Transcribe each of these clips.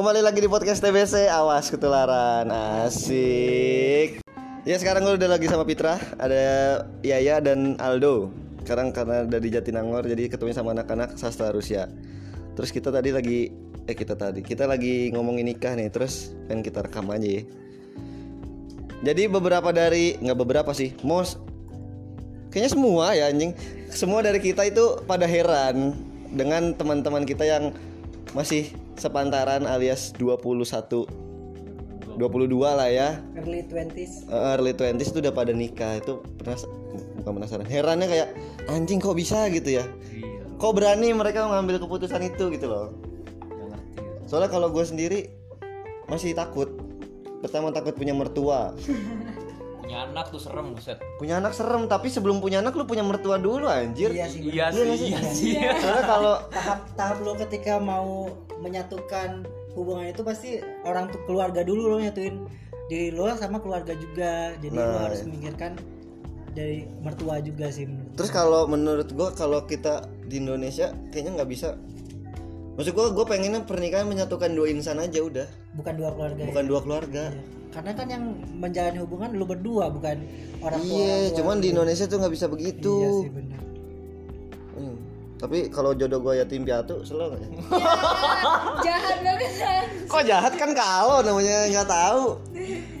Kembali lagi di podcast TBC Awas ketularan. Asik. Ya sekarang gue udah lagi sama Pitra Ada Yaya dan Aldo. Sekarang karena udah di Jatinangor Jadi ketemu sama anak-anak sastra Rusia. Terus kita tadi lagi Eh kita tadi Kita lagi ngomongin nikah nih Terus pengen kita rekam aja ya. Jadi beberapa dari nggak beberapa sih Most Kayaknya semua ya anjing. Semua dari kita itu pada heran Dengan teman-teman kita yang Masih sepantaran alias 21 22 lah ya. Early 20s Eh, Early 20s itu udah pada nikah. Itu penas bukan penasaran Herannya kayak anjing kok bisa? gitu ya. Iya, Kok berani mereka mengambil keputusan itu gitu loh. Ngerti. Soalnya kalau gue sendiri Masih takut. Pertama takut punya mertua Punya anak tuh serem buset. Punya anak serem Tapi sebelum punya anak lu punya mertua dulu anjir iya sih Iya sih, iya sih. Soalnya kalau tahap tahap lo ketika mau menyatukan hubungan itu pasti orang tuh keluarga dulu lo nyatuin diri lo sama keluarga juga jadi lo Nah, harus iya. memikirkan dari mertua juga sih menurut Terus kalau menurut gua kalau kita di Indonesia kayaknya nggak bisa. Maksud gua gua pengennya pernikahan menyatukan dua insan aja udah, bukan dua keluarga bukan ya. dua keluarga. Iya. karena kan yang menjalani hubungan lo berdua bukan orang tua Iya, tua cuman di Indonesia tuh nggak bisa begitu. iya sih benar Hmm. Tapi kalau jodoh gua yatim piatu selalu nggak ya? jahat banget Kok jahat kan kalau namanya nggak tahu.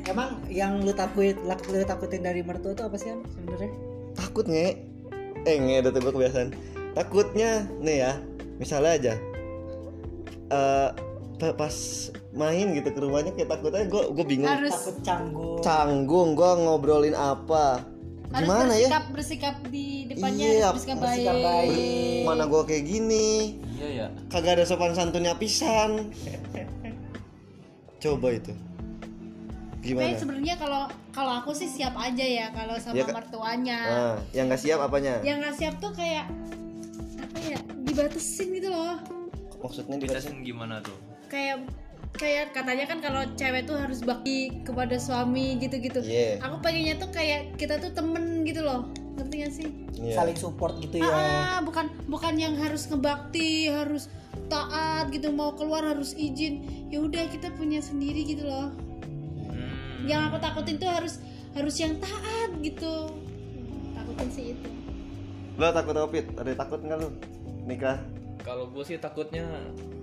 emang yang lu takut lak- lu takutin dari mertua itu apa sih sebenarnya Takut nge. Eh nge, udah tuh gua kebiasaan. Takutnya nih ya, misalnya aja. eh pa- pas main gitu ke rumahnya kayak takutnya gue gue bingung. Harus takut canggung. Canggung gue ngobrolin apa? Harus gimana ya? bersikap bersikap di depannya Iya, bersikap bersikap baik, baik. mana gue kayak gini? Iya ya. kagak ada sopan santunnya pisan. Coba itu. Tapi gimana sebenarnya kalau kalau aku sih siap aja ya kalau sama Kak. mertuanya. Nah yang nggak siap apanya? Yang nggak siap tuh kayak apa ya dibatasin gitu loh. Maksudnya di Bitasin gimana tuh? kayak kayak katanya kan kalau cewek tuh harus bakti kepada suami gitu-gitu. Iya. aku pengennya tuh kayak kita tuh temen gitu loh. Ngerti gak sih? Iya. saling support gitu ya. Ah bukan bukan yang harus ngebakti harus taat gitu mau keluar harus izin. Ya udah kita punya sendiri gitu loh. Hmm. yang aku takutin tuh harus harus yang taat gitu. Takutin sih itu. Lo takut apa Pit? ada takut nggak lu nikah? Kalau gue sih takutnya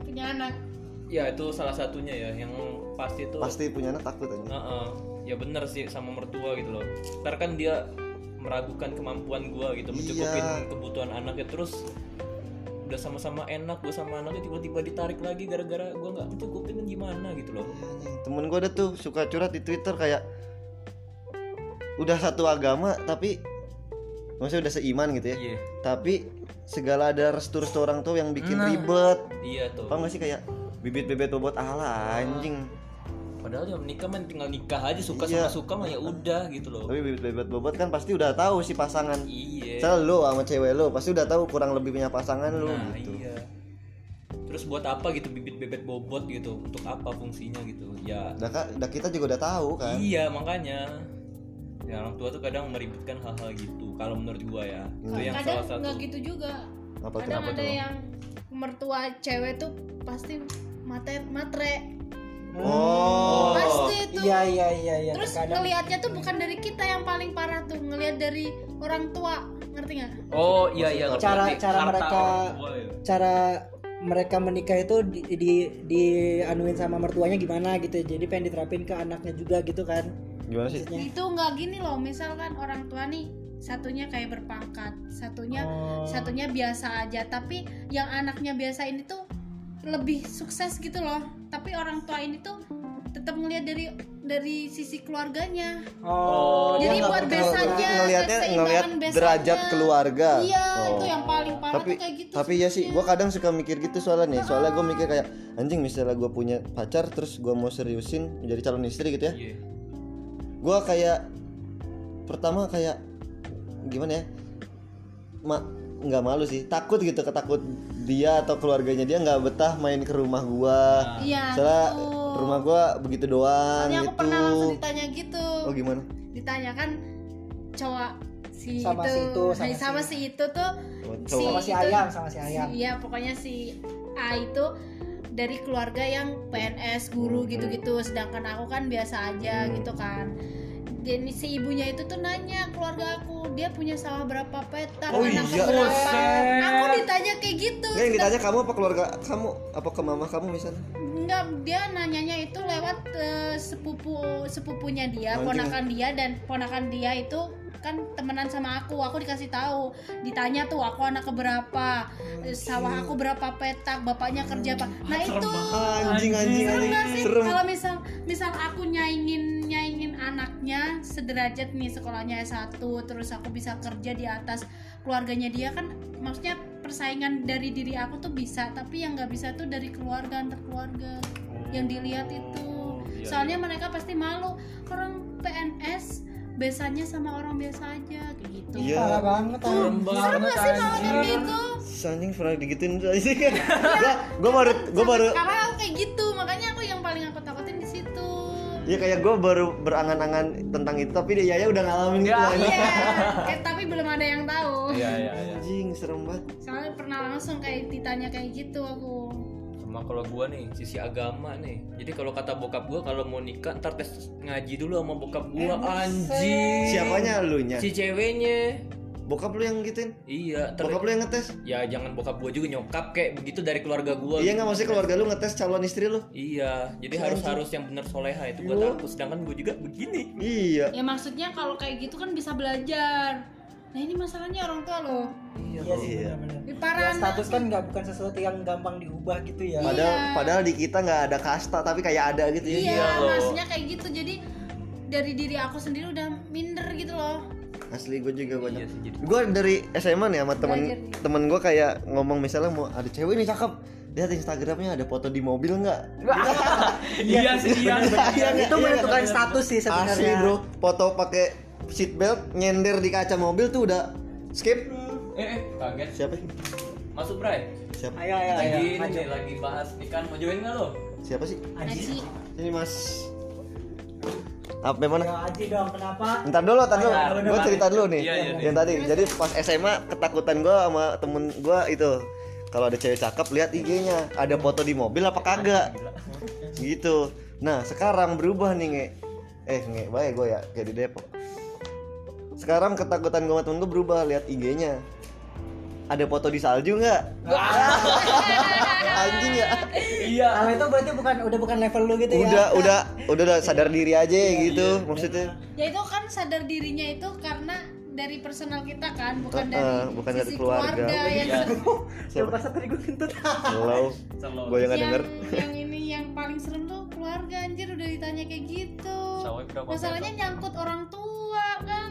punya anak ya itu salah satunya ya yang pasti tuh pasti punya anak takut aja Heeh. ya bener sih sama mertua gitu loh. Ntar kan dia meragukan kemampuan gua gitu mencukupin Iya. kebutuhan anaknya terus udah sama-sama enak gue sama anaknya tiba-tiba ditarik lagi gara-gara gua nggak mencukupin gimana gitu loh. temen gue ada tuh suka curhat di twitter kayak udah satu agama tapi maksudnya udah seiman gitu ya Iya. tapi segala ada restu-restu orang tuh yang bikin Nah. ribet Iya tuh. Paham gak sih kayak bibit-bibit bobot ala anjing Padahal ya menikah mah tinggal nikah aja suka Iya. sama suka mah ya udah gitu loh. tapi bibit-bibit bobot kan pasti udah tahu si pasangan Iya. Misalnya lo sama cewek lo pasti udah tahu kurang lebih punya pasangan lo Nah, gitu iya. Terus buat apa gitu bibit bebet bobot gitu? Untuk apa fungsinya gitu? Ya Udah, ka- udah kita juga udah tahu kan Iya makanya ya orang tua tuh kadang meributkan hal-hal gitu kalau menurut gua ya itu yang kadang salah satu nggak gitu juga apa kadang ada tuh? yang mertua cewek tuh pasti matre matre. Oh. Pasti tuh iya iya iya iya. Terus terkadang. ngelihatnya tuh bukan dari kita yang paling parah tuh ngelihat dari orang tua ngerti nggak? Oh iya iya ngerti, Cara- ngerti. cara Harta. mereka- tua ya. cara mereka menikah itu di, di dianuin sama mertuanya gimana gitu jadi pengen diterapin ke anaknya juga gitu kan. Gimana sih? Maksudnya? Itu nggak gini loh misalkan orang tua nih satunya kayak berpangkat satunya Oh. satunya biasa aja. Tapi yang anaknya biasa ini tuh lebih sukses gitu loh. Tapi orang tua ini tuh tetap ngelihat dari dari sisi keluarganya. Oh Jadi buat besarnya ngelihatnya ngelihat derajat keluarga. Iya Oh. itu yang paling parah tapi tuh kayak gitu tapi ya sih gue kadang suka mikir gitu soalnya nih. Soalnya gue mikir kayak anjing misalnya gue punya pacar terus gue mau seriusin menjadi calon istri gitu ya. Iya. Gue kayak pertama kayak gimana ya? Ma nggak malu sih. Takut gitu ketakut dia atau keluarganya dia nggak betah main ke rumah gua. Iya soalnya gitu. rumah gua begitu doang soalnya aku gitu. pernah langsung ditanya gitu. Oh gimana? Ditanya kan cowok si Sama itu. si itu, sama Nah, si- sama si itu tuh Oh, si sama si ayam sama si ayam. Iya pokoknya si A itu dari keluarga yang PNS guru gitu-gitu. Sedangkan aku kan biasa aja gitu kan dan si ibunya itu tuh nanya keluarga aku dia punya sawah berapa petak Oh anak iya. berapa Buset. aku ditanya kayak gitu Nggak, yang ditanya kamu apa keluarga kamu apa ke mama kamu misalnya Enggak, dia nanyanya itu lewat eh, sepupu sepupunya dia, ponakan dia dan ponakan dia itu kan temenan sama aku. Aku dikasih tahu, ditanya tuh aku anak keberapa, sawah aku berapa petak, bapaknya kerja apa. Nah, itu anjing anjing serem anjing gak sih. Serem. Kalau misal misal aku nyaingin nyaingin anaknya sederajat nih sekolahnya S1 terus aku bisa kerja di atas keluarganya dia kan maksudnya persaingan dari diri aku tuh bisa tapi yang nggak bisa tuh dari keluarga antar keluarga. Yang dilihat itu. Iya, soalnya mereka pasti malu. Orang PNS biasanya sama orang biasa aja kayak gitu Iya. parah banget Serem banget sih malah kayak gitu anjing pernah digituin aja kan gua gua baru gua Sampai baru sekarang aku kayak gitu makanya aku yang paling aku takutin di situ ya kayak gua baru berangan-angan tentang itu tapi dia Yaya udah ngalamin gitu Ya. Iya, eh, tapi belum ada yang tahu. Iya iya iya. anjing serem banget Soalnya pernah langsung kayak ditanya kayak gitu aku. Sama kalau gua nih sisi agama nih. Jadi kalau kata bokap gua kalau mau nikah ntar tes ngaji dulu sama bokap gua anjing. siapanya lu nya Si ceweknya. bokap lu yang gituin Iya, ntar bokap lu yang ngetes ya jangan bokap gua juga nyokap kayak begitu dari keluarga gua. iya nggak maksudnya keluarga lu ngetes calon istri lu Iya, jadi harus harus yang benar soleha itu gua Iya. takut. Sedangkan gua juga begini. iya Ya maksudnya kalau kayak gitu kan bisa belajar. Nah ini masalahnya orang tua loh. Iya. Iya Iya. Ya, status kan nggak bukan sesuatu yang gampang diubah gitu ya. padahal Iya. padahal di kita nggak ada kasta tapi kayak ada gitu ya Iya, loh. maksudnya kayak gitu. Jadi dari diri aku sendiri udah minder gitu loh. asli gue juga banyak Iya sih, gue dari SMA nih sama temen Belajar nih. temen gue kayak ngomong misalnya mau ada cewek nih cakep lihat instagramnya ada foto di mobil nggak Iya sih, iya. Iya, itu iya, menentukan iya. status sih sebenarnya. asli bro foto pakai seat belt nyender di kaca mobil tuh udah skip Eh, eh, kaget. siapa Masuk, Bray. siapa Ayo ayo ayo. Lagi ini maju. nih, lagi bahas nikah mau join nggak lo? siapa sih Aji. ini mas apa mana Ayo Aji dong, kenapa? Ntar dulu, ntar dulu. Ayo, Gue cerita dulu nih. Iya, iya, Yang tadi. Jadi pas SMA ketakutan gue sama temen gue itu kalau ada cewek cakep lihat IG-nya ada foto di mobil apa kagak gitu nah sekarang berubah nih nge eh nge baik gue ya kayak di Depok sekarang ketakutan gue sama temen gue berubah lihat IG-nya ada foto di salju nggak anjing ya Iya. Kalau itu berarti bukan udah bukan level lu gitu ya. udah udah udah udah sadar diri aja gitu maksudnya Ya itu kan sadar dirinya itu karena dari personal kita kan, bukan Eh, dari eh, bukan dari sisi keluarga. yang Iya. siapa Pas tadi gue kentut. lo Selalu. gue yang nggak yang, denger yang ini yang paling serem tuh keluarga anjir udah ditanya kayak gitu masalahnya nyangkut orang tua kan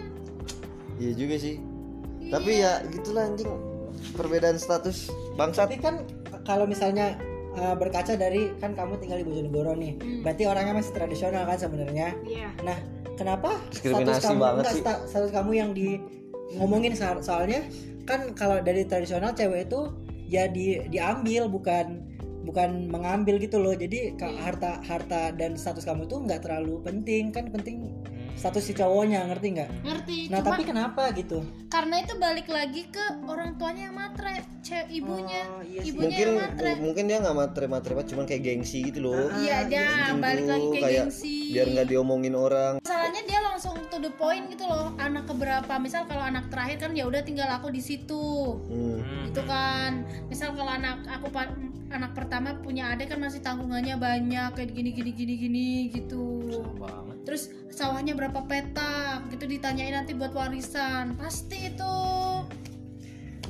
iya juga sih Iya. tapi ya gitulah anjing perbedaan status bangsat Tapi kan kalau misalnya uh, berkaca dari kan kamu tinggal di Bojonegoro nih, Hmm. berarti orangnya masih tradisional kan sebenarnya. iya Nah, kenapa status kamu banget enggak, sih. status kamu yang di ngomongin soal- soalnya kan kalau dari tradisional cewek itu ya di diambil bukan bukan mengambil gitu loh. Jadi Iya. harta harta dan status kamu tuh nggak terlalu penting kan penting. Status si cowoknya ngerti nggak? ngerti Nah cuma tapi kenapa gitu? karena itu balik lagi ke orang tuanya yang matre ce- ibunya Oh, iya sih. ibunya mungkin yang matre mungkin dia nggak materi materi cuman kayak gengsi gitu loh iya dia balik lagi ke kayak gengsi biar nggak diomongin orang masalahnya dia langsung to the point gitu loh anak keberapa misal kalau anak terakhir kan ya udah tinggal aku di situ hmm. Hmm. itu kan misal kalau anak aku anak pertama punya adik kan masih tanggungannya banyak kayak gini gini gini gini gitu banget. Terus sawahnya berapa petak? Gitu ditanyain nanti buat warisan. Pasti itu.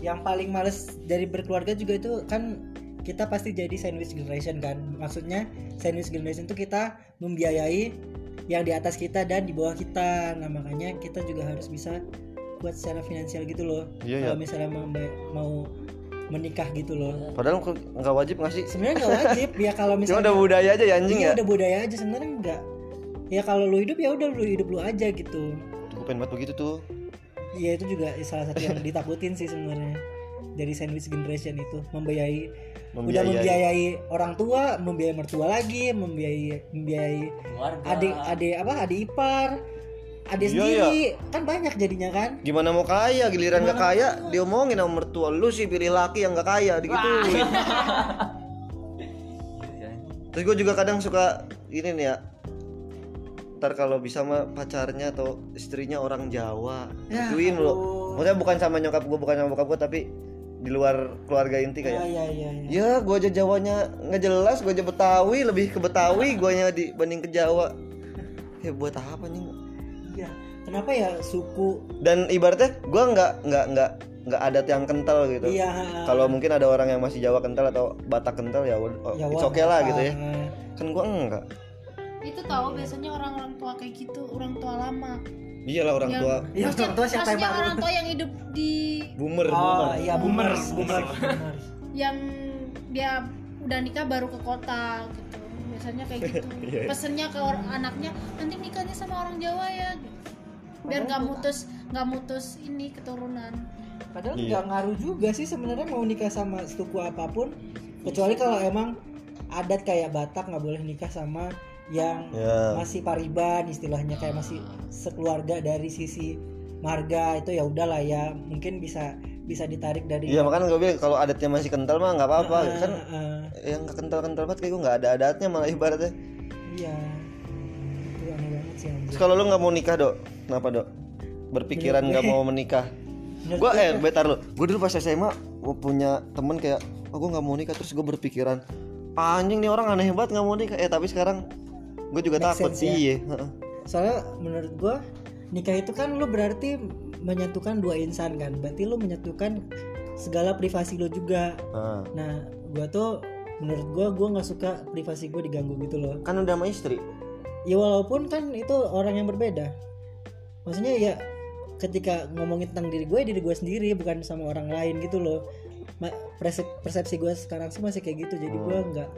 Yang paling males dari berkeluarga juga itu kan kita pasti jadi sandwich generation kan. Maksudnya sandwich generation itu kita membiayai yang di atas kita dan di bawah kita. Nah makanya kita juga harus bisa buat secara finansial gitu loh. Iya, kalau iya. misalnya mau, mau menikah gitu loh. Padahal nggak wajib nggak sih? Sebenarnya nggak wajib. Ya kalau cuma misalnya udah budaya aja ya anjing iya ya. udah budaya aja. Sebenarnya enggak ya kalau lu hidup ya udah lu hidup lu aja gitu. Gue pengen banget begitu tuh. Iya itu juga salah satu yang ditakutin sih sebenarnya dari sandwich generation itu. Membiayai, udah Membiayai. membiayai orang tua, membiayai mertua lagi, membiayai membiayai Keluarga. adik adik apa adik ipar, adik Iya, sendiri. kan banyak jadinya kan. gimana mau kaya? Giliran nggak kaya diomongin sama mertua lu sih pilih laki yang nggak kaya digituin. Terus gue juga kadang suka ini nih ya ntar kalau bisa mah pacarnya atau istrinya orang Jawa Ya gituin loh ampun. maksudnya bukan sama nyokap gue bukan sama bokap gue tapi di luar keluarga inti kayak iya iya. iya. ya gue aja Jawanya nggak jelas gue aja Betawi lebih ke Betawi gue dibanding ke Jawa ya buat apa nih Iya. Kenapa ya suku dan ibaratnya gue nggak nggak nggak nggak adat yang kental gitu Iya. kalau mungkin ada orang yang masih Jawa kental atau Batak kental ya oh, Jawa, it's okay lah gitu ya kan gue enggak itu tahu biasanya orang-orang tua kayak gitu orang tua lama. Iyalah orang Yang- tua. Iya, orang tua siapa yang orang tua yang hidup di boomer Oh boomer. iya Boomer, boomer. boomers. yang dia udah nikah baru ke kota gitu. Biasanya kayak gitu. Iya. pesennya ke orang anaknya nanti nikahnya sama orang Jawa ya. Biar nggak mutus nggak mutus ini keturunan. Padahal Iya. nggak ngaruh juga sih sebenarnya mau nikah sama suku apa pun. Kecuali kalau emang adat kayak Batak nggak boleh nikah sama yang ya. masih pariban istilahnya kayak masih sekeluarga dari sisi marga itu ya udahlah ya mungkin bisa bisa ditarik dari iya makanya gue bilang kalau adatnya masih kental mah nggak apa-apa. Ah, kan ah, yang kental kental banget kayak gue nggak ada adatnya malah ibaratnya. Iya. Itu aneh banget sih anjir. Terus kalau lu nggak mau nikah dok? Kenapa dok? Berpikiran nggak mau menikah? Gue eh bentar lu. Gue dulu pas SMA gua punya temen kayak oh gue nggak mau nikah. Terus gue berpikiran anjing nih orang aneh banget nggak mau nikah. Eh tapi sekarang gue juga Make takut sense, sih ya. iya. Soalnya menurut gua nikah itu kan lu berarti menyatukan dua insan kan? Berarti lu menyatukan segala privasi lo juga. Nah, nah gua tuh menurut gua gua nggak suka privasi gua diganggu gitu loh. Kan udah sama istri? Ya walaupun kan itu orang yang berbeda. Maksudnya ya ketika ngomongin tentang diri gue diri gue sendiri bukan sama orang lain gitu loh. Ma- persepsi gue sekarang sih masih kayak gitu. Jadi gue nggak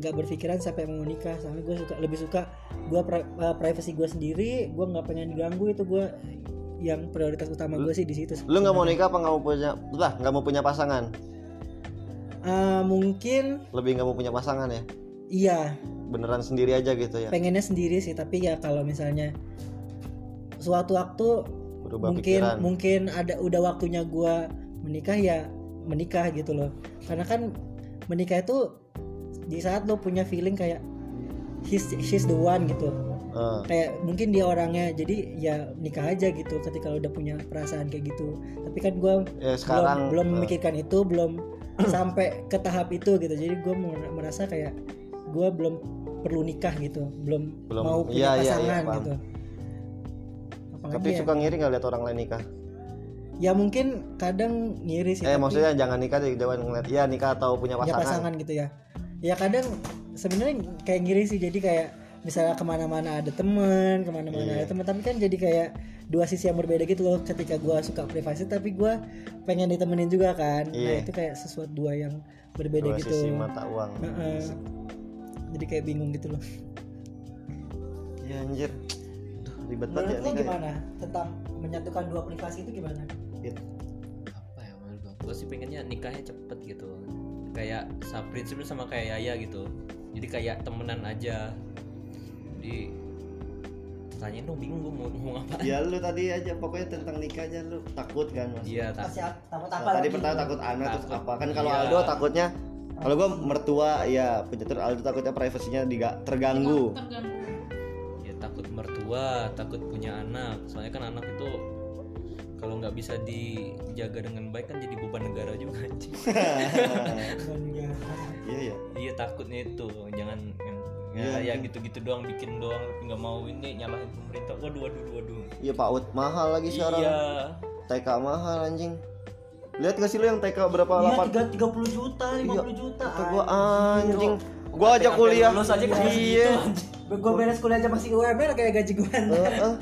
nggak berpikiran sampai mau nikah. Soalnya gue suka lebih suka gue pri- uh, privacy gue sendiri. Gue nggak pengen diganggu. Itu gue yang prioritas utama gue sih di situ lu nggak mau nikah apa nggak mau punya lah nggak mau punya pasangan? Uh, mungkin lebih nggak mau punya pasangan ya? Iya. Beneran sendiri aja gitu ya? Pengennya sendiri sih tapi ya kalau misalnya suatu waktu berubah mungkin pikiran mungkin ada udah waktunya gua menikah ya menikah gitu loh. Karena kan menikah itu di saat lo punya feeling kayak he's she's the one gitu. Eh, kayak mungkin dia orangnya jadi ya nikah aja gitu ketika lo udah punya perasaan kayak gitu. Tapi kan gua ya sekarang belum belum eh, memikirkan itu belum sampai ke tahap itu gitu. Jadi gue merasa kayak gue belum perlu nikah gitu belum, Belum. mau punya Iya, iya, iya, pasangan gitu. Apalagi tapi ya, suka ngiri nggak lihat orang lain nikah? Ya mungkin kadang ngiri sih eh tapi maksudnya jangan nikah deh jangan ngeliat ya nikah atau punya punya pasangan, pasangan gitu ya ya kadang sebenarnya kayak ngiri sih. Jadi kayak misalnya ke mana-mana ada temen ke mana-mana Iya. ada temen. Tapi kan jadi kayak dua sisi yang berbeda gitu loh ketika gue suka privasi. Tapi gue pengen ditemenin juga kan. Nah Iya. itu kayak sesuatu dua yang berbeda dua gitu. sisi mata uang. Heeh. jadi kayak bingung gitu loh. Ya anjir. Duh, ribet banget ya menurut lo nikah ya. gimana tentang menyatukan dua privasi itu gimana? Apa ya menurut gua? Gua sih pengennya nikahnya cepet gitu kayak prinsipnya sama kayak Yaya gitu. Jadi kayak temenan aja. Di tanyain dong bingung gua mau ngomong apa. Ya lu tadi aja pokoknya tentang nikah aja lu takut kan mas? Iya tak Pasti takut Nah, apa tadi lagi? pertama takut anak terus Takut, apa? Kan kalau iya. Aldo takutnya kalau gua mertua ya punya terus Aldo takutnya privasinya diga- terganggu. Terganggu. Ya takut mertua takut punya anak. Soalnya kan anak itu kalau nggak bisa dijaga dengan baik kan jadi beban negara juga iya ya iya takutnya itu. Jangan yang Iya, ya, ya gitu-gitu doang bikin doang. Nggak mau ini nyalahin pemerintah. Waduh waduh waduh iya PAUD mahal lagi sekarang. Iya TK mahal anjing. Lihat gak sih lu yang TK berapa? Iya, delapan tiga tiga puluh juta, lima Iya, puluh juta. kata gua anjing. gua aja kuliah. lulus aja iya. Gue beres kuliah aja masih UMR kayak gaji gue. Heeh.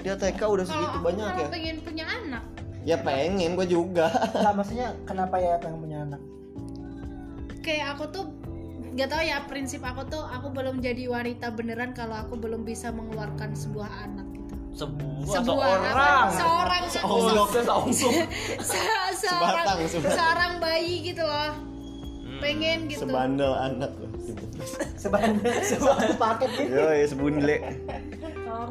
Dia TK udah kalau segitu aku banyak ya? pengen punya anak. Ya pengen gua juga. Enggak, maksudnya kenapa ya pengen punya anak? kayak aku tuh nggak tahu ya prinsip aku tuh aku belum jadi wanita beneran kalau aku belum bisa mengeluarkan sebuah anak gitu. Sebuah, sebuah seorang. Seorang seonggok seonggok se- seorang. Sebatang, sebatang. seorang bayi gitu loh. Hmm. pengen gitu. Sebandel anak loh Sebandel. Satu paket gitu. yo ya sebundle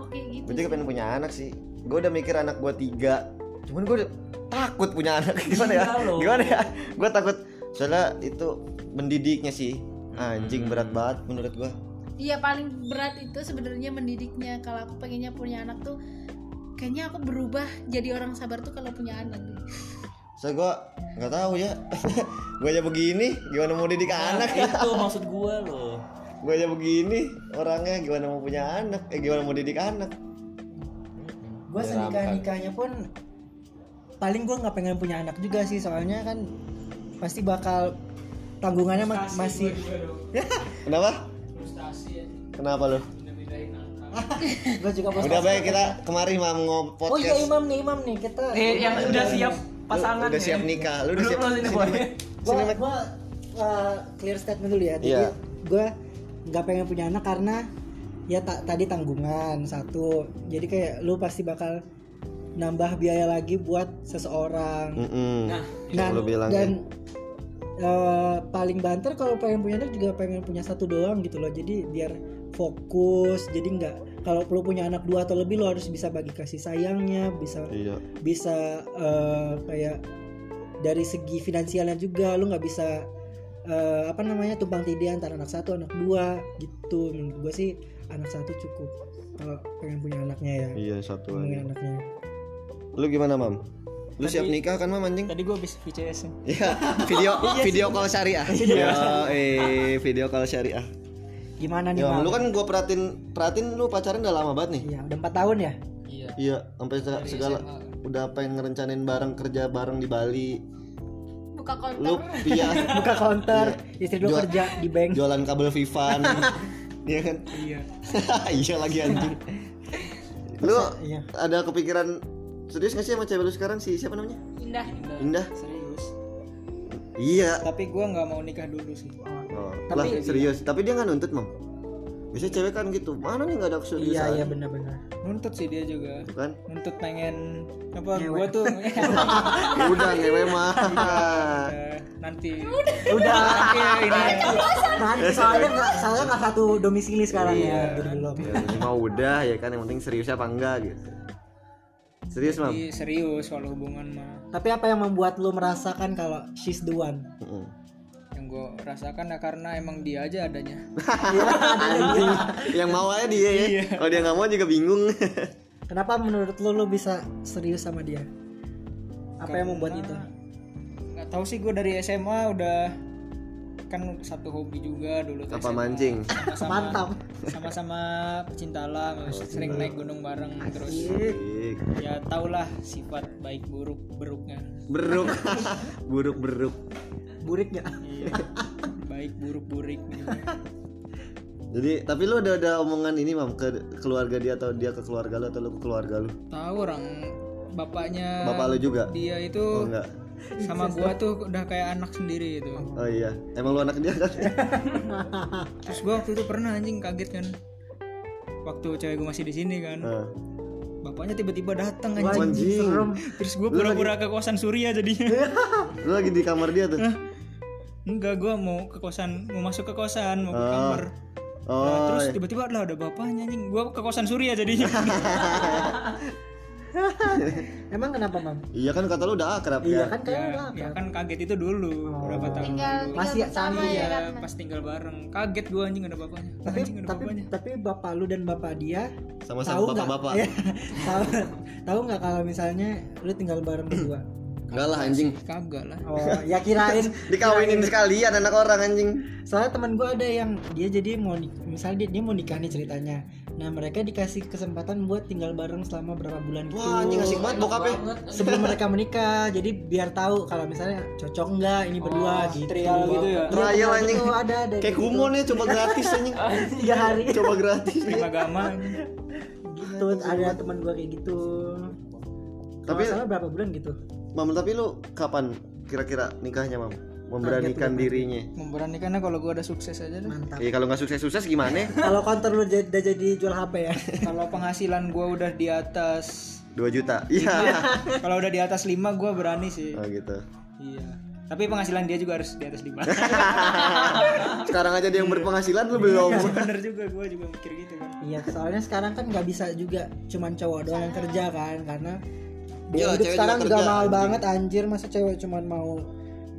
kayak gitu gue juga pengen punya anak sih. Gue udah mikir anak gue tiga. Cuman gue takut punya anak. Gimana ya? Iya loh. gimana ya? Gue takut. Soalnya itu mendidiknya sih. Anjing berat banget menurut gua. Iya paling berat itu sebenarnya mendidiknya. Kalau aku pengennya punya anak tuh, kayaknya aku berubah jadi orang sabar tuh kalau punya anak. deh. saya gua nggak tahu ya. Gua aja begini gimana mau didik anak ya? itu maksud gua loh gua aja begini orangnya gimana mau punya anak? Eh gimana mau didik anak? Gue senikah nikahnya pun paling gue nggak pengen punya anak juga sih soalnya kan pasti bakal tanggungannya ma- masih kenapa? Kenapa lo gue juga mau udah baik kita kemari mau oh podcast. Iya imam nih imam nih kita eh yang udah siap Lu pasangan udah siap ya. nikah lu udah siap gua, gua uh, clear statement dulu ya. Jadi Iya. gue nggak pengen punya anak karena ya ta- tadi tanggungan satu jadi kayak lu pasti bakal nambah biaya lagi buat seseorang Mm-mm. Nah, Yang lu bilang dan ya. eh, paling banter kalau pengen punya anak juga pengen punya satu doang gitu loh jadi biar fokus jadi nggak kalau perlu punya anak dua atau lebih lo harus bisa bagi kasih sayangnya bisa iya bisa eh, kayak dari segi finansialnya juga lu nggak bisa eh, apa namanya tumpang tindih antara anak satu anak dua gitu menurut gue sih anak satu cukup kalau pengen punya anaknya ya iya satu pengen aja anaknya lu gimana mam lu siap nikah kan mam anjing Tadi gue habis VCS. Iya, video video call syariah. Iya, eh video call syariah. gimana nih Ya, Mam? lu kan gua perhatiin perhatiin lu pacaran udah lama banget nih. iya udah empat tahun ya Iya. Iya, sampai se- segala udah pengen ngerencanain bareng kerja bareng di Bali. Buka konter. Lu iya buka counter istri lu Jual- kerja di bank jualan kabel Vivan. Iya kan? Iya. iya lagi anjing. Lu iya ada kepikiran serius gak sih sama cewek lu sekarang si siapa namanya? Indah. Indah. Serius. Iya. Tapi gue nggak mau nikah dulu sih. Oh, Tapi- lah serius. Tapi dia nggak nuntut, Mam. Biasanya cewek kan gitu. Mana nih nggak ada keseriusan? iya iya benar-benar Nuntut sih dia juga. Tuh kan? Nuntut pengen apa? Ngewe. Gue tuh Ya udah ngewe mah. Eh, nanti udah nanti ya ini nanti soalnya nggak soalnya nggak satu domisili sekarang Iya. ya jadi belum ya, mau udah ya kan yang penting serius apa enggak gitu. Serius, Mam? Jadi serius kalau hubungan mah. tapi apa yang membuat lu merasakan kalau she's the one Heeh. Yang gue rasakan ya karena emang dia aja adanya. Anjing. yang mau aja dia ya. Kalau dia nggak mau juga bingung. kenapa menurut lu lu bisa serius sama dia apa yang membuat itu Nggak tahu sih gue dari SMA udah kan satu hobi juga dulu tuh apa SMA. mancing? Sama-sama mantap sama-sama pecinta alam sering naik gunung bareng terus Asik. ya tau lah sifat baik buruk beruknya Beruk. Buruk beruk. burik nggak iya baik buruk burik gitu. Jadi tapi lu udah ada omongan ini mam ke keluarga dia atau dia ke keluarga lu atau lu ke keluarga lu? tahu orang bapaknya Bapak lu juga? dia Oh itu enggak. sama gua tuh udah kayak anak sendiri itu Oh iya. Emang lu anak dia kan? terus gua waktu itu pernah anjing kaget kan waktu cewek gua masih di sini kan Nah. bapaknya tiba-tiba datang anjing Anjing. serem terus gua pura-pura ke kosan Surya jadinya Lu lagi di kamar dia tuh. Enggak gua mau ke kosan mau masuk ke kosan mau ke Oh. kamar Oh. Nah, terus iya. tiba-tiba lah ada bapaknya anjing gua ke kosan Surya jadinya emang kenapa mam Iya kan kata lu udah akrab iya kan? kan kayak ya, apa ya kan kaget itu dulu berapa tahun Tinggal, dulu. tinggal Masih canggih ya ya kan. pas tinggal bareng kaget gua anjing ada bapaknya tapi anjing ada tapi bapaknya tapi bapak lu dan bapak dia Sama-sama bapak-bapak. Iya. tahu tahu nggak kalau misalnya lu tinggal bareng berdua Enggak lah anjing. kagak lah oh ya kirain Dikawinin sekalian anak orang anjing. soalnya teman gue ada yang dia jadi mau misalnya dia, dia mau nikah nih ceritanya nah mereka dikasih kesempatan buat tinggal bareng selama berapa bulan gitu Wah anjing asik banget bokapnya. sebelum mereka menikah jadi biar tahu kalau misalnya cocok enggak ini berdua gitu trial gitu ya? Iya, Trial, anjing. gitu, ada ada Kayak kumon ya coba gratis anjing. tiga hari Coba gratis. Terima agama gitu ada teman gue kayak gitu Tapi- tapi salah berapa bulan gitu Mam tapi lu kapan kira-kira nikahnya mam? Memberanikan dirinya. memberanikannya kalau gua udah sukses aja deh mantap Iya kalau nggak sukses-sukses gimana? kalau counter lu jadi, udah jadi jual HP ya kalau penghasilan gua udah di atas 2 juta. Iya. kalau udah di atas 5 gua berani sih Oh gitu. iya tapi penghasilan dia juga harus di atas 5 Sekarang aja dia yang berpenghasilan lu belum. bener juga gua juga mikir gitu kan Iya, soalnya sekarang kan nggak bisa juga cuman cowok doang yang kerja kan, karena Iya, biaya hidup cewek sekarang juga mahal anjing. banget anjir, masa cewek cuman mau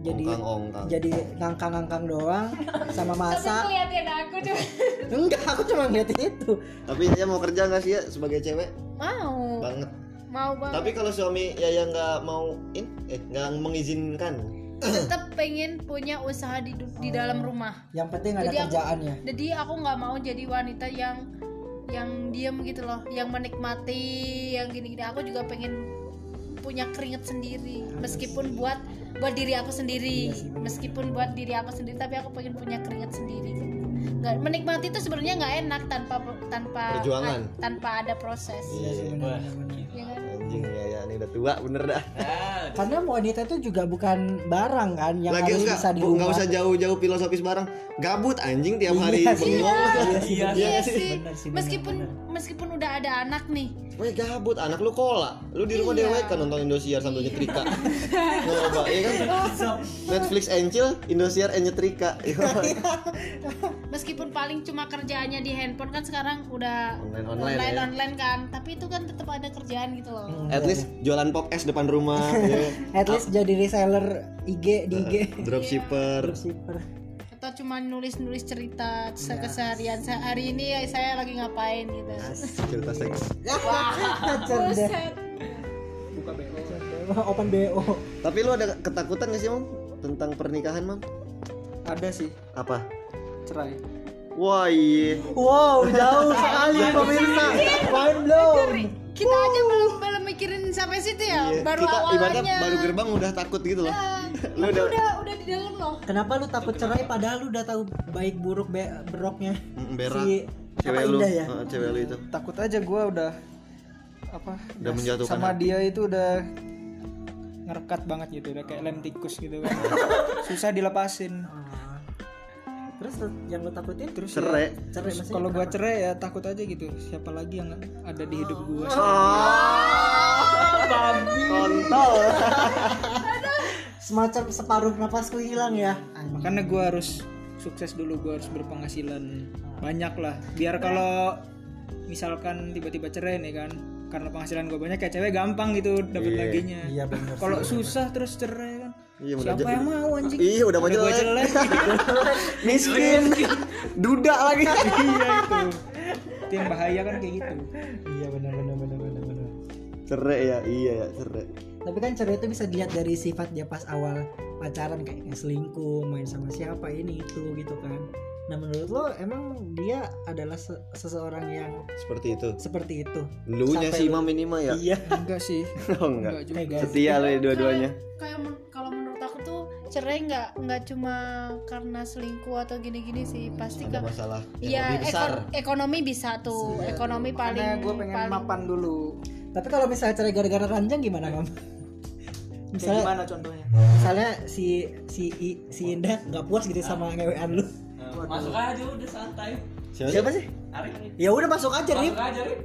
jadi Ongkang-ongkang. jadi ngangkang-ngangkang doang sama masak? ngeliatin aku cuma. Enggak aku cuma ngeliatin itu. Tapi Yaya mau kerja nggak sih ya sebagai cewek? mau. Banget. mau banget. Tapi kalau suami Yaya nggak mau in, eh nggak mengizinkan. tetap pengen punya usaha di di dalam rumah. Yang penting ada Jadi aku- kerjaannya jadi aku nggak mau jadi wanita yang yang diam gitu loh. Yang menikmati yang gini-gini. Aku juga pengen punya keringet sendiri meskipun buat buat diri aku sendiri Iya meskipun buat diri aku sendiri tapi aku pengen punya keringet sendiri nggak menikmati itu sebenarnya nggak enak tanpa tanpa Perjuangan. tanpa ada proses Iya benar, Wah. benar, benar. ya kan? Anjing Yaya ini udah tua bener dah. Ah, karena wanita itu juga bukan barang kan yang Lagi harus enggak, bisa di bu, rumah nggak usah jauh-jauh filosofis bareng. Gabut anjing tiap hari Iya sih. bengong. Iya sih, Iya benar. iya nggak sih? sih Benar sih, benar, meskipun benar. meskipun udah ada anak nih Weh gabut, anak lu kola. Lu di rumah Iya. dewek kan nonton Indosiar sambil nyetrika. Coba, iya kan? Netflix and chill, Indosiar and nyetrika. Iya. meskipun paling cuma kerjaannya di handphone kan sekarang udah Online-online online, ya. online kan tapi itu kan tetap ada kerjaan gitu loh Hmm, At least jualan pop es depan rumah, ya. at least jadi reseller IG di IG dropshipper. dropshipper atau cuma nulis-nulis cerita se- keseharian saya hari ini ya, saya lagi ngapain gitu Cerita seks. cerdas Buset. buka BO open BO Tapi lu ada ketakutan gak sih, Mam? Tentang pernikahan, Mam? ada sih Apa? cerai Wah, iya. wow jauh sekali pemirsa mind blown kita aja belum belum mikirin sampai situ ya Iya. baru Kita ibaratnya awalnya baru gerbang udah takut gitu loh. lu Lu udah udah di dalam loh kenapa lu takut cerai padahal lu udah tahu baik buruk be beroknya Mm, berak. si Cewek lu, ya Heeh, cewek lu itu. takut aja gue udah apa Udah menjatuhkan sama hati. dia itu udah ngerekat banget gitu udah kayak lem tikus gitu kan susah dilepasin Ah. terus yang lu takutin terus Cerai. ya, cerai kalau gua cerai ya takut aja gitu siapa lagi yang ada di hidup gua Kontol. semacam separuh napasku hilang ya. Makanya gua harus sukses dulu gua harus berpenghasilan banyak lah. Biar kalau misalkan tiba-tiba cerai nih kan karena penghasilan gua banyak kayak cewek gampang gitu dapet Iya. laginya. iya benar kalau susah terus cerai kan Iya, udah siapa je- yang mau anjing? Iya, udah gua jelek. jelek Miskin. Duda lagi. iya itu. Itu yang bahaya kan kayak gitu. Iya benar benar benar benar benar Cerai ya, iya ya, cerai. Tapi kan cerai itu bisa dilihat dari sifat dia pas awal pacaran kayak kayak selingkuh main sama siapa ini itu gitu kan nah menurut lo emang dia adalah se- seseorang yang Seperti itu. seperti itu Lu nya sih lu- Mam ini mah ya. iya enggak sih Oh enggak. enggak juga Setia lu ya dua-duanya. kayak men- kalau menurut tuh cerai nggak nggak cuma karena selingkuh atau gini-gini sih pasti Ada kan masalah yang Iya, lebih besar. eko- ekonomi bisa tuh. Ekonomi paling karena gue pengen paling mapan dulu. Tapi kalau misalnya cerai gara-gara ranjang gimana mam? Kayak misalnya gimana contohnya? misalnya si si I- si Indah nggak puas gitu sama ngewean lu. Masuk aja udah santai. Siapa? Sih? Arik ya udah masuk aja Rip. masuk aja Rik.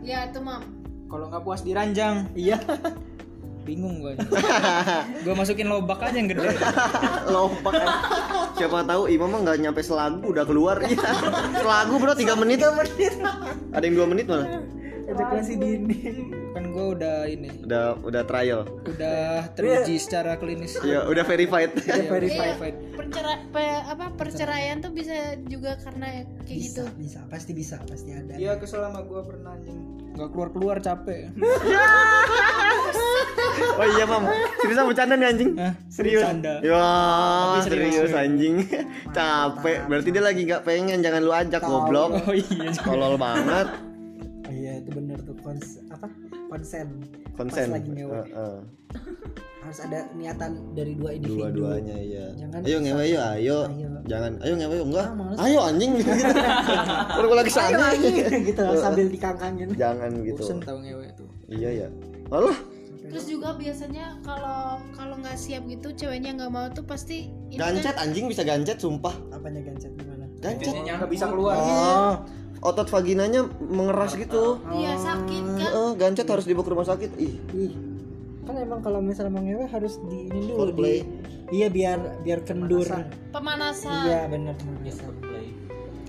ya itu mam. kalau nggak puas diranjang iya bingung gue gue masukin lobak aja yang gede Lompat. kan. Siapa tahu Imam mah nggak nyampe selagu udah keluar. Iya. Selagu bro 3 menit. Ada yang 2 menit malah. ejakulasi dini kan gue udah ini Udah udah trial. udah teruji secara klinis Ya, udah verified. Iya, verified. verified. Percera, pe- apa perceraian tuh bisa juga karena kayak gitu. bisa bisa pasti bisa pasti ada Iya kesel sama gue pernah anjing nggak keluar keluar capek Oh iya, Mam. Seriusan bercanda nih anjing? Hah? Serius? Bercanda. Ya, serius. serius anjing. Capek. Berarti dia lagi nggak pengen, jangan lu ajak goblok. oh iya Tolol banget. Oh iya itu bener tuh kons apa konsen Konsen. Pas lagi ngewe. Heeh. harus ada niatan dari dua individu Dua-duanya iya. Jangan ayo ngewe yuk, ayo. Ayo. Jangan, ayo ngewe yuk. Enggak. Ah, ayo anjing. Kalau gua lagi Ayo sana. anjing, gitu sambil dikangkangin Jangan gitu. bosen tau ngewe tuh Iya ya. Alah, Terus juga biasanya kalau kalau nggak siap gitu ceweknya nggak mau tuh pasti ini kan- gancet anjing bisa gancet sumpah. apanya gancet gimana Gancet. nggak bisa keluar Oh, otot vaginanya mengeras gitu. Iya sakit kan. Heeh, gancet harus dibawa ke rumah sakit. Ih, ih kan emang kalau misalnya mau ngewe harus di ini dulu di iya biar biar kendur Pemanasan. iya benar pemanasan Play.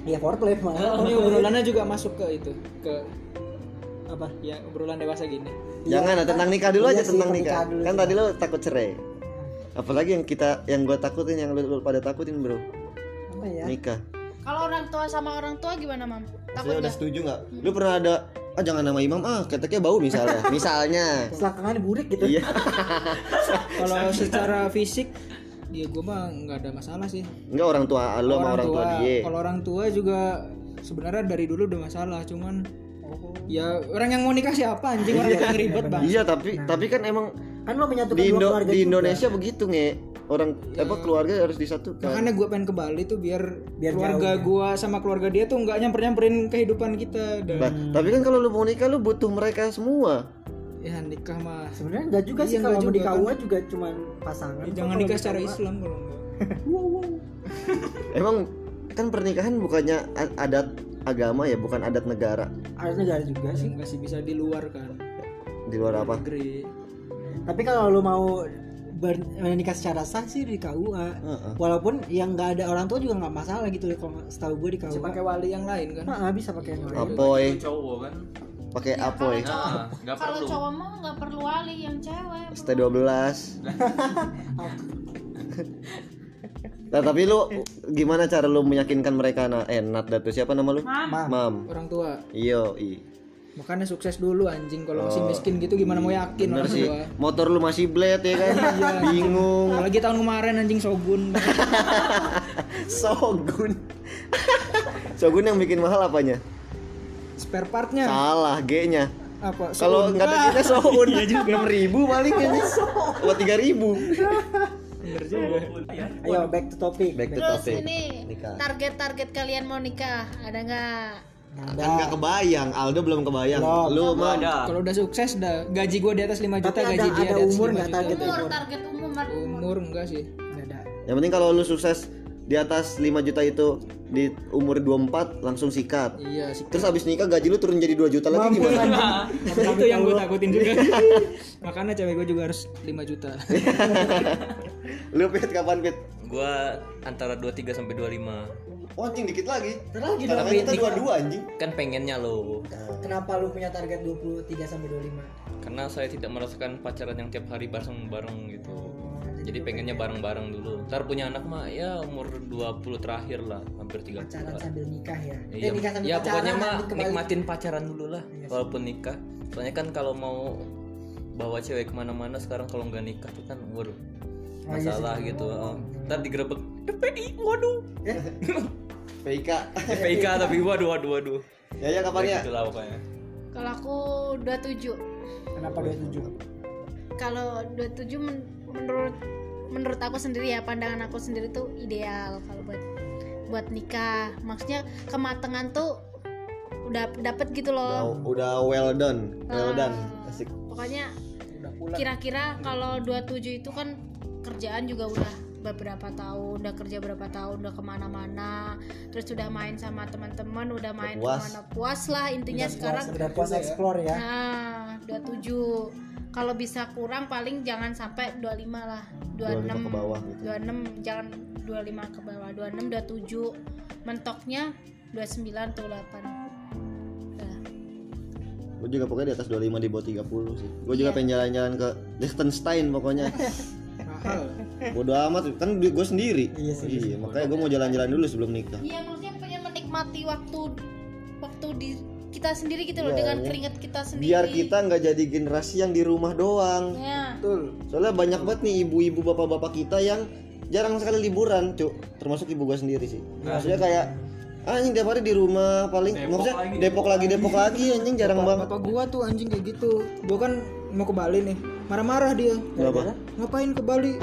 iya foreplay malah ini obrolannya juga masuk ke itu ke apa? Ya obrolan dewasa gini. Jangan nah, tentang nikah dulu Iya aja sih, tentang nikah. nikah dulu Kan sih. tadi lo takut cerai. apalagi yang kita yang gue takutin yang lu, lu pada takutin bro. Apa ya? Nikah. Kalau orang tua sama orang tua gimana, Mam? Maksudnya Takut udah nggak? setuju nggak? Lu pernah ada ah jangan nama imam ah keteknya bau misalnya. Misalnya. Selakangan burik gitu. Iya. Kalau secara fisik ya gue mah nggak ada masalah sih. Enggak orang tua lu sama orang tua dia. kalau orang tua juga sebenarnya dari dulu udah masalah cuman ya orang yang mau nikah siapa anjing? Orang yang ribet bang. Iya tapi tapi kan emang kan lo menyatukan di dua Indo keluarga di juga. Indonesia begitu nge. Orang apa keluarga harus disatukan. Makanya gue pengen ke Bali tuh biar, Biar keluarga jauh, gue sama keluarga dia tuh nggak nyamper nyamperin kehidupan kita. Dan Nah, tapi kan kalau lu mau nikah lu butuh mereka semua. Ya nikah mah. Sebenarnya enggak juga Iya, sih nggak kalau mau di juga kan. KUA juga cuman pasangan. Ya jangan nikah secara KUA, Islam kalau enggak emang kan pernikahan bukannya adat agama ya bukan adat negara. Ada negara juga sih. Enggak sih bisa di luar kan? Di luar apa? Negeri. Tapi kalau lo mau ber- menikah secara sah sih di KUA Heeh. walaupun yang nggak ada orang tua juga nggak masalah gitu kalau setahu gue di bisa KUA pakai wali yang lain kan? Nah, bisa pakai yang lain. apoy. Cowok kan? Pakai Ya, apoy. kalau cowok, Ah, nggak kalau perlu. cowok mah nggak perlu wali yang cewek. ST12 Nah, tapi lu gimana cara lu meyakinkan mereka nah, eh Nat Datu siapa nama lu? Mam. Mam. orang tua Iyo, i. makanya sukses dulu anjing kalau masih miskin gitu gimana mau yakin Oh, Bener orang sih. tua Motor lu masih blade ya kan? Bingung. apalagi tahun kemarin anjing Shogun Sogun. Sogun yang bikin mahal apanya? spare partnya Salah, G-nya. apa Kalau Shogun. nggak ada kita Sogun ya juga. 6000 paling ini. Buat 3000. Bener juga Ayo back to topic. Back to Terus topic. ini Nikah. target-target kalian mau nikah ada nggak? Kan nggak kebayang, Aldo belum kebayang. Belum. Lu mah ada kalau udah sukses dah gaji gue di atas 5 juta Tapi ada gaji dia ada di atas umur 5 nggak juta. target Umur umur? target umur Mar. umur enggak sih Nggak ada. Yang penting kalau lu sukses di atas 5 juta itu di umur 24 langsung sikat. iya sih Terus abis nikah gaji lu turun jadi 2 juta lagi gimana? itu yang gue takutin juga makanya cewek gue juga harus 5 juta lu pit kapan pit? gua antara 23 sampai 25 Oh anjing dikit lagi. Terlagi dong. kan kita dua-dua anjing. kan pengennya lo Kenapa lu punya target 23 sampai 25? karena saya tidak merasakan pacaran yang tiap hari bareng-bareng gitu jadi pengennya bareng-bareng dulu ntar punya anak mah ya umur 20 terakhir lah hampir 30 Pacaran sambil nikah ya. Iya, eh nikah sambil ya pacaran pokoknya mah nikmatin pacaran dulu lah walaupun nikah soalnya kan kalau mau bawa cewek ke mana-mana sekarang kalau nggak nikah tuh kan waduh Oh, iya masalah gitu oh. ntar digerebek PPI waduh PIK. PPIK tapi waduh waduh waduh ya ya kapan ya? gitu lah pokoknya Kalau aku 27. Kenapa 27? Kalau 27 men- menurut menurut aku sendiri ya pandangan aku sendiri tuh ideal kalau buat buat nikah. Maksudnya kematangan tuh udah dapet gitu Udah, loh. udah well done, well Ah. done. Asik. Pokoknya Udah kira-kira kalau 27 itu kan kerjaan juga udah beberapa tahun udah kerja berapa tahun udah ke mana-mana terus udah main sama teman-teman udah main puas. ke mana puas lah intinya sekarang Udah puas explore ya. nah 27 kalau bisa kurang paling jangan sampai 25 lah 25 26 ke bawah gitu. 26 jangan 25 ke bawah 26 27 mentoknya 29 atau 8 Udah. Gue juga pokoknya di atas 25 di bawah 30 sih. Gue juga pengen jalan-jalan ke Liechtenstein pokoknya. mahal Bodo amat kan gue sendiri. Iya sih, Iya, makanya gue mau jalan-jalan dulu sebelum nikah. Iya maksudnya pengen menikmati waktu waktu di kita sendiri gitu loh Iya, dengan iya. keringat kita sendiri. Biar kita nggak jadi generasi yang di rumah doang. Ya. betul Soalnya banyak banget nih ibu-ibu bapak-bapak kita yang jarang sekali liburan, cuk. Termasuk ibu gue sendiri sih. Maksudnya kayak ah, anjing tiap hari di rumah paling maksudnya Depok lagi Depok lagi anjing jarang banget. bapak gua tuh anjing kayak gitu gua kan mau ke Bali nih marah-marah dia Kenapa? ngapain ke Bali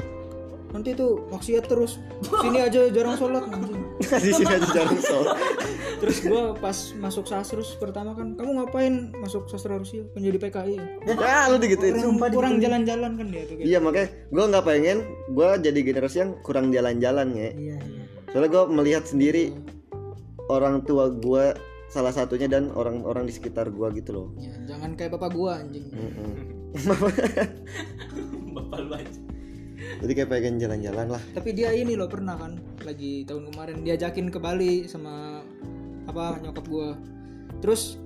nanti tuh maksiat terus sini aja jarang sholat anjing di sini aja jarang sholat. terus gua pas masuk sasrus pertama kan kamu ngapain masuk sastra Rusia menjadi PKI Ya lu digituin. kurang, kurang jalan-jalan kan dia tuh kayak Iya makanya gue nggak pengen gue jadi generasi yang kurang jalan-jalan ya. Iya, iya. Soalnya gue melihat sendiri orang tua gue salah satunya dan orang-orang di sekitar gue gitu loh. Ya, jangan kayak bapak gua anjing Mm-mm. bapak lu aja Jadi kayak pengen jalan-jalan lah. tapi dia ini loh pernah kan lagi tahun kemarin diajakin ke Bali sama apa nyokap gua terus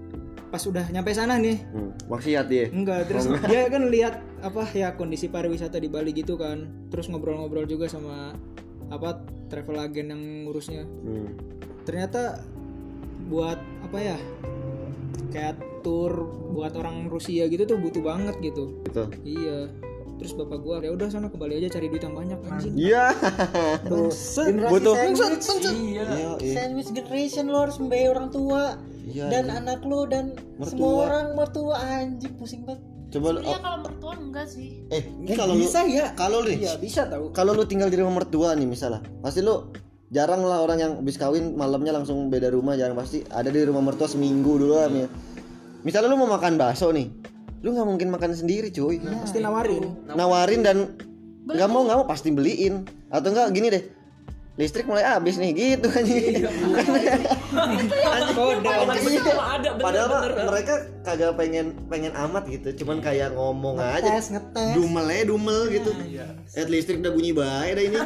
pas udah nyampe sana nih Hmm, maksiat dia. enggak terus dia kan lihat apa ya kondisi pariwisata di Bali gitu kan terus ngobrol-ngobrol juga sama apa travel agen yang ngurusnya Hmm. ternyata buat apa ya kayak tour buat orang Rusia gitu tuh butuh banget gitu Gitu. iya terus bapak gua ya udah sana kembali aja cari duit yang banyak anjing Iya. Generasi Butuh. sandwich, iya Iya, iya. sandwich generation lo harus membayar orang tua Iya, dan iya. anak lo dan Mertua. semua orang mertua anjing pusing banget. Coba lu kalau mertua enggak sih eh, ini Eh, kalau lu bisa ya? kalau lu iya bisa tahu kalau lu tinggal di rumah mertua nih misalnya, pasti lu jarang lah orang yang habis kawin malamnya langsung beda rumah jarang pasti ada di rumah mertua seminggu dulu lah ya. Misalnya lu mau makan bakso nih, lu nggak mungkin makan sendiri cuy. pasti nawarin. Nawarin. Dan nggak mau nggak mau pasti beliin. Atau enggak gini deh. Listrik mulai habis nih gitu kan ada padahal mah bener. mereka kagak pengen pengen amat gitu. Cuman kayak ngomong aja. Ngetes, ngetes. dumel aja dumel gitu. eh listrik udah bunyi bae dah ini.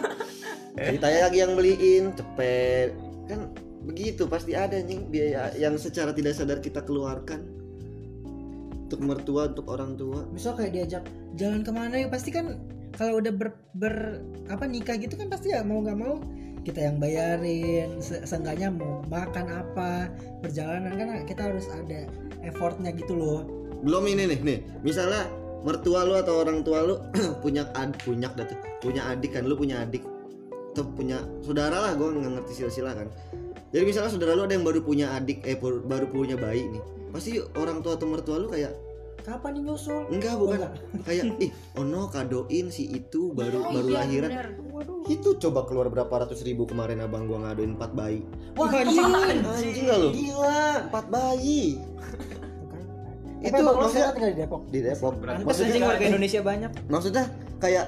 Ditanya lagi yang beliin cepet. Kan begitu pasti ada nih biaya yang secara tidak sadar kita keluarkan untuk mertua untuk orang tua. Misal kayak diajak jalan ke mana ya pasti kan kalau udah ber, ber- apa nikah gitu kan pasti ya mau nggak mau kita yang bayarin Se- seenggaknya mau makan apa perjalanan kan kita harus ada effortnya gitu loh. Belum ini nih nih. Misalnya mertua lu atau orang tua lu punya ad punya dah tuh. Punya adik kan lu punya adik. Atau punya saudara lah gue nggak ngerti silsilah kan. Jadi misalnya saudara lu ada yang baru punya adik eh baru punya bayi nih pasti orang tua atau mertua lu kayak kapan nih nyusul enggak bukan. Kayak ih ono kadoin si itu baru Oh, baru iya, lahiran. itu coba keluar berapa ratus ribu kemarin abang gua ngadoin empat bayi. Wah Anjing. anjing gak lu. Gila. Empat bayi. Itu maksudnya tinggal di Depok? di Depok. Pantes anjing warga Indonesia banyak. Maksudnya kayak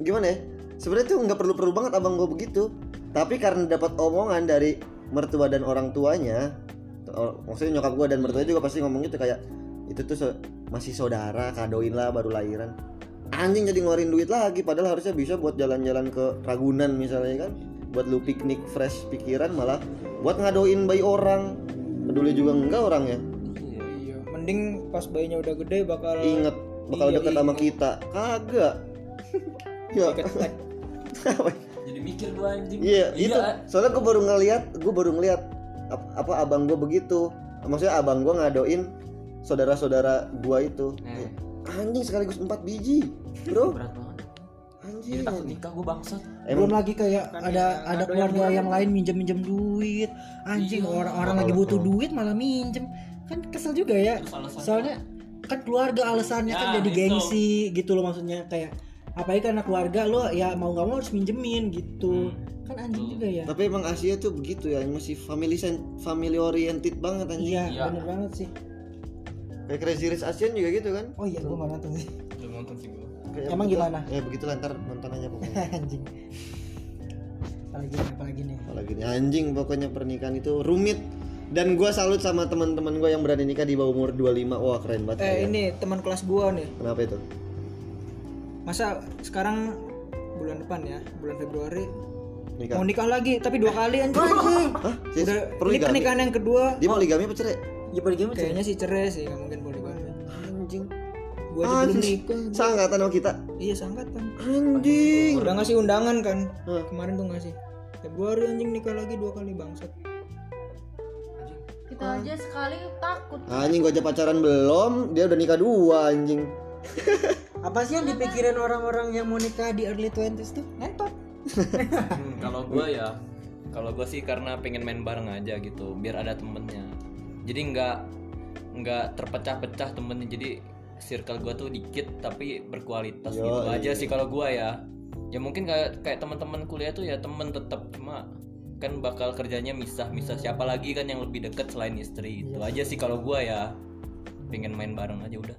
gimana ya? Sebenarnya tuh nggak perlu perlu banget abang gue begitu. Tapi karena dapat omongan dari mertua dan orang tuanya maksudnya nyokap gue dan mertuanya juga pasti ngomong gitu kayak itu tuh so- masih saudara kadoin lah baru lahiran. Anjing jadi ngeluarin duit lagi padahal harusnya bisa buat jalan-jalan ke Ragunan misalnya kan buat lu piknik fresh pikiran malah buat ngadoin bayi orang. Peduli juga enggak orangnya iya mending pas bayinya udah gede bakal inget bakal Iya, deket iya. sama kita. Kagak. Ya. Ikat tag. jadi mikir gua anjing. Iya, itu. Soalnya gue baru ngeliat, gue baru ngeliat apa abang gue begitu. Maksudnya abang gue ngadoin saudara-saudara gua itu. Eh. Anjing sekaligus empat biji, bro. berat banget Anjing. jadi takut nikah gua bangsat belum lagi kayak Kan ada ya, ada yang keluarga murah. yang lain minjem minjem duit anjing Iya. orang-orang lagi butuh duit malah minjem kan kesel juga ya soalnya kan keluarga alasannya kan Ya, jadi itu. gengsi gitu loh maksudnya kayak apalagi karena keluarga lo ya mau nggak mau harus minjemin gitu Hmm. kan anjing Betul. juga ya Tapi emang Asia tuh begitu ya, masih family family oriented banget anjing. iya Iya. bener banget sih Kayak Crazy Rich Asian juga gitu kan. oh iya gua nggak nonton sih belum nonton sih gua Kayak Emang begitu- gimana? Ya begitulah ntar nonton aja pokoknya. anjing apalagi nih apalagi nih Apalagi nih anjing pokoknya pernikahan itu rumit dan gua salut sama teman-teman gua yang berani nikah di bawah umur 25 wah keren banget eh kalian. ini teman kelas gua nih kenapa itu masa sekarang bulan depan ya bulan Februari nikah. mau nikah lagi tapi dua kali anjing. Hah? Sis, udah perlu ini pernikahan yang kedua. Dia poligami apa cerai? Ya poligami kayaknya sih cerai sih nggak mungkin poligami anjing. Gua aja belum Anjing. nikah. Seangkatan sama kita? Iya sangkatan. Anjing. Udah ngasih undangan kan? Hah. kemarin tuh ngasih. Februari anjing nikah lagi dua kali bangsat. Kita aja sekali takut. Anjing gua aja pacaran belum dia udah nikah dua anjing apa sih yang dipikirin orang-orang yang mau nikah di early 20s tuh? Ngentot. Hmm, kalau gua ya kalau gua sih karena pengen main bareng aja gitu biar ada temennya. Jadi nggak nggak terpecah-pecah temennya. Jadi circle gua tuh dikit tapi berkualitas Yo, gitu iya. aja sih kalau gua ya. Ya mungkin kayak kayak teman-teman kuliah tuh ya temen tetap cuma kan bakal kerjanya misah-misah. Siapa lagi kan yang lebih deket selain istri itu Iya. aja sih kalau gua ya. Pengen main bareng aja udah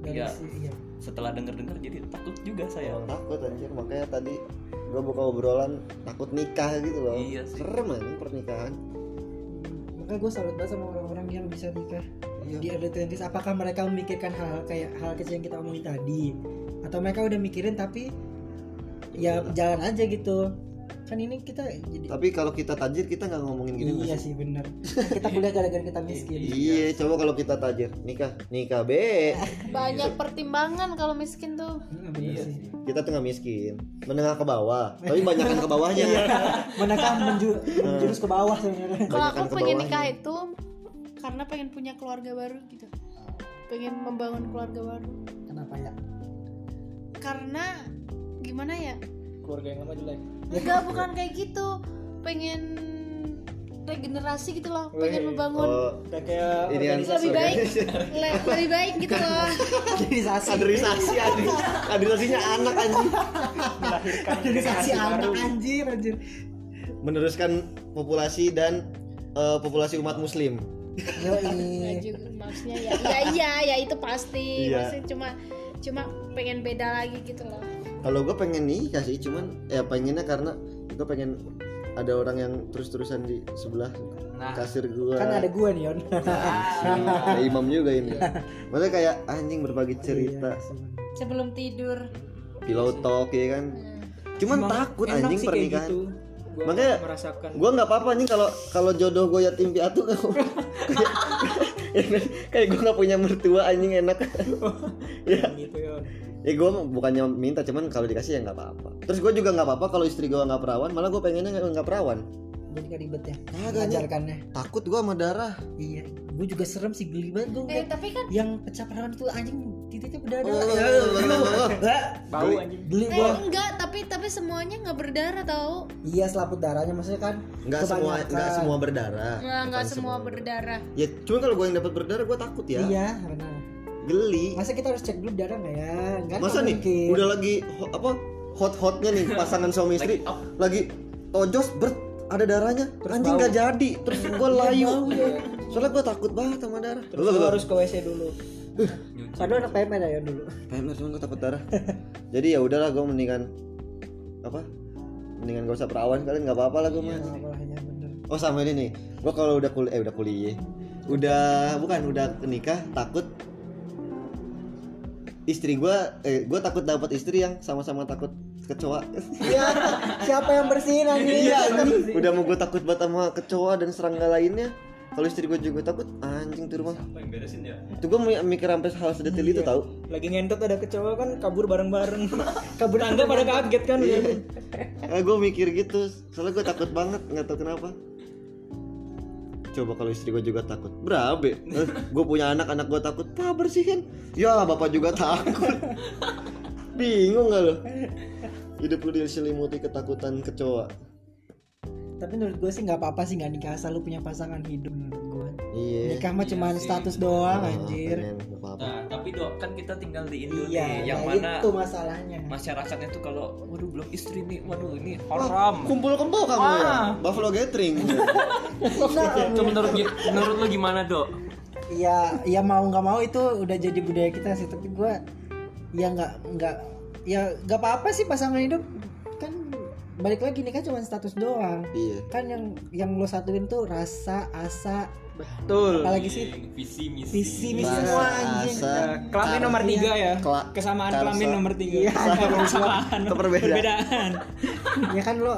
tapi Dari ya si- iya. setelah denger-denger jadi takut juga saya Emang takut anjir. Makanya tadi gua buka obrolan takut nikah gitu loh. Iya sih. serem anjing pernikahan. Makanya gue salut banget sama orang-orang yang bisa nikah Iya. di early 20s apakah mereka memikirkan hal kayak hal kecil yang kita omongin tadi? Atau mereka udah mikirin tapi ya jalan aja gitu kan ini kita jadi Tapi kalau kita tajir kita nggak ngomongin gini iya sih? sih bener. Kita kuliah gara-gara kita miskin. Iya, coba kalau kita tajir. Nikah, nikah B. banyak pertimbangan kalau miskin tuh. Hmm, Iya. sih. Sih. Kita tuh nggak miskin, menengah ke bawah. Tapi banyakan ke bawahnya. manakah menju menjurus ke bawah sebenarnya. Kalau aku pengen nikah itu karena pengen punya keluarga baru gitu. Pengen membangun keluarga baru. Kenapa ya? Karena gimana ya keluarga yang lama jelek. Enggak bukan kayak gitu. Pengen regenerasi gitu loh. Pengen membangun Oh, kayak kayak ini organisasi. lebih baik. Le- lebih baik gitu loh. Kaderisasi. Kaderisasi kaderisasinya anak anjing. melahirkan kaderisasi anak anjir anjir Meneruskan populasi dan eh, populasi umat muslim. yo juga maksudnya ya. Ya iya ya itu pasti. Iya. maksudnya cuma cuma pengen beda lagi gitu loh Kalau gue pengen nikah sih, cuman ya pengennya karena gue pengen ada orang yang terus-terusan di sebelah Nah. kasir gue. kan ada gua nih Yon Kayak imam juga ini. Maksudnya kayak anjing berbagi cerita, Iya, bener. sebelum tidur pillow talk ya kan. Cuman Emang takut enak anjing pernikahan. gitu. Gua Makanya merasakan Gua nggak apa-apa nih kalau kalau jodoh gue yatim piatu kayak kayak gue nggak punya mertua anjing enak. ya, gitu ya ya gue bukannya minta cuman kalau dikasih ya nggak apa-apa. Terus gue juga nggak apa-apa kalau istri gue nggak perawan, malah gue pengennya nggak perawan. jadi kan ribet ya mengajarkannya. Takut gue sama darah. iya gua juga serem sih geli banget gua. Eh tapi kan yang pecah perawan itu anjing titiknya berdarah Oh, Ya, bau anjing. Geli eh gua. enggak tapi tapi semuanya nggak berdarah tau. Iya selaput darahnya maksudnya kan Nggak semua nggak semua berdarah. nggak semua berdarah. Ya cuma kalau gue yang dapat berdarah gue takut ya. iya benar Geli. masa kita harus cek dulu darah nggak ya? Nggak Masa nih mungkin. udah lagi ho- apa hot-hotnya nih pasangan suami istri. Lagi up. lagi tojos ber ada darahnya? Anjing bau. nggak jadi. Terus gue layu. soalnya gue takut banget sama darah. Terus lu harus ke WC dulu. Nyuci. Padahal anak PMN ya dulu. PMR cuma gue takut darah. Jadi ya udahlah gue mendingan apa mendingan gak usah perawan kalian nggak apa-apa lah gue mah. Apalah, ya bener. Oh sama ini nih. Gue kalau udah kuliah eh udah kuliah udah bukan udah nikah takut istri gue eh gue takut dapat istri yang sama-sama takut kecoa. Iya, siapa yang bersihin anjing? iya anjing. udah mau gue takut banget sama kecoa dan serangga lainnya. Kalau istri gue juga takut anjing tuh rumah. Apa yang beresin ya tuh gue mikir sampai hal sedetil itu tau. Lagi ngentot ada kecoa kan kabur bareng-bareng. Kabur tangga pada kaget kan. Eh, gue mikir gitu. Soalnya gue takut banget nggak tahu kenapa coba kalau istri gue juga takut. Berabe. Eh, gue punya anak anak gue takut. Pak bersihin. Ya bapak juga takut. Bingung gak lo hidup lu diselimuti ketakutan kecoa. Tapi menurut gue sih nggak apa-apa sih nggak nikah asal lu punya pasangan hidup. menurut gue. Iya Nikah mah Iya cuman sih. status doang Ah, anjir. nah tapi dok kan kita tinggal di Indo Iya, nih yang nah mana itu masalahnya. masyarakatnya tuh kalau waduh belum istri nih waduh ini haram kumpul kebo kamu ya Ah. buffalo gathering itu menurut menurut lu gimana dok Iya, ya mau nggak mau itu udah jadi budaya kita sih. Tapi gue ya nggak nggak ya nggak apa-apa sih pasangan hidup balik lagi nih kan cuma status doang. iya. Kan yang yang lo satuin tuh rasa, asa, betul. Apalagi sih? Visi misi. Visi misi Bahasa, semua anjing. asa, kelamin nomor tiga ya? Kela- kesamaan karsa. kelamin nomor tiga. Iya. kesamaan Keperbedaan. perbedaan. Ya kan lo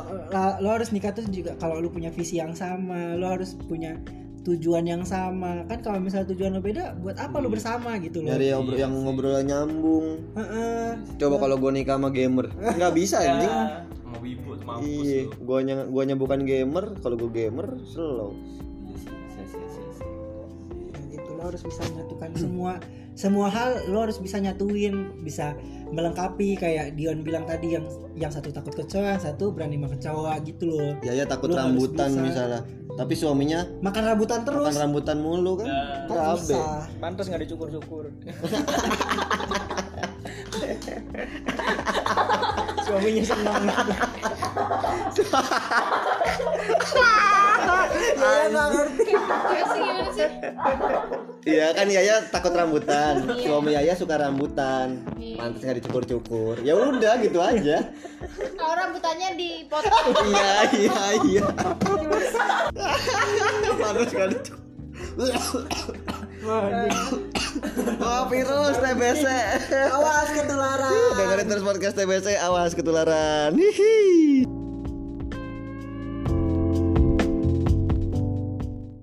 lo harus nikah tuh juga kalau lo punya visi yang sama lo harus punya tujuan yang sama. Kan kalau misalnya tujuan lo beda buat apa lo bersama gitu loh nyari yang, yang ngobrolnya nyambung. Heeh. coba kalau gue nikah sama gamer. Nggak bisa anjing. Ya, wibu mampus iya guanya guanya bukan gamer kalau gue gamer slow. Iya sia, sia. Nah, gitu lo harus bisa menyatukan semua semua hal lo harus bisa nyatuin bisa melengkapi kayak Dion bilang tadi yang yang satu takut kecoa yang satu berani makan kecoa gitu loh. Ya ya takut harus rambutan bisa. misalnya. Tapi suaminya makan rambutan terus. makan rambutan mulu kan? Nah, bisa? Pantas nggak dicukur-cukur. Suaminya senang iya kan Yaya takut rambutan. Suami Yaya suka rambutan. Iya. pantas nggak dicukur-cukur. Ya udah gitu aja. Kalau rambutannya dipotong. Iya iya iya. Pantas nggak dicukur Oh virus TBC awas ketularan. Dengerin terus podcast TBC Awas ketularan. Hihi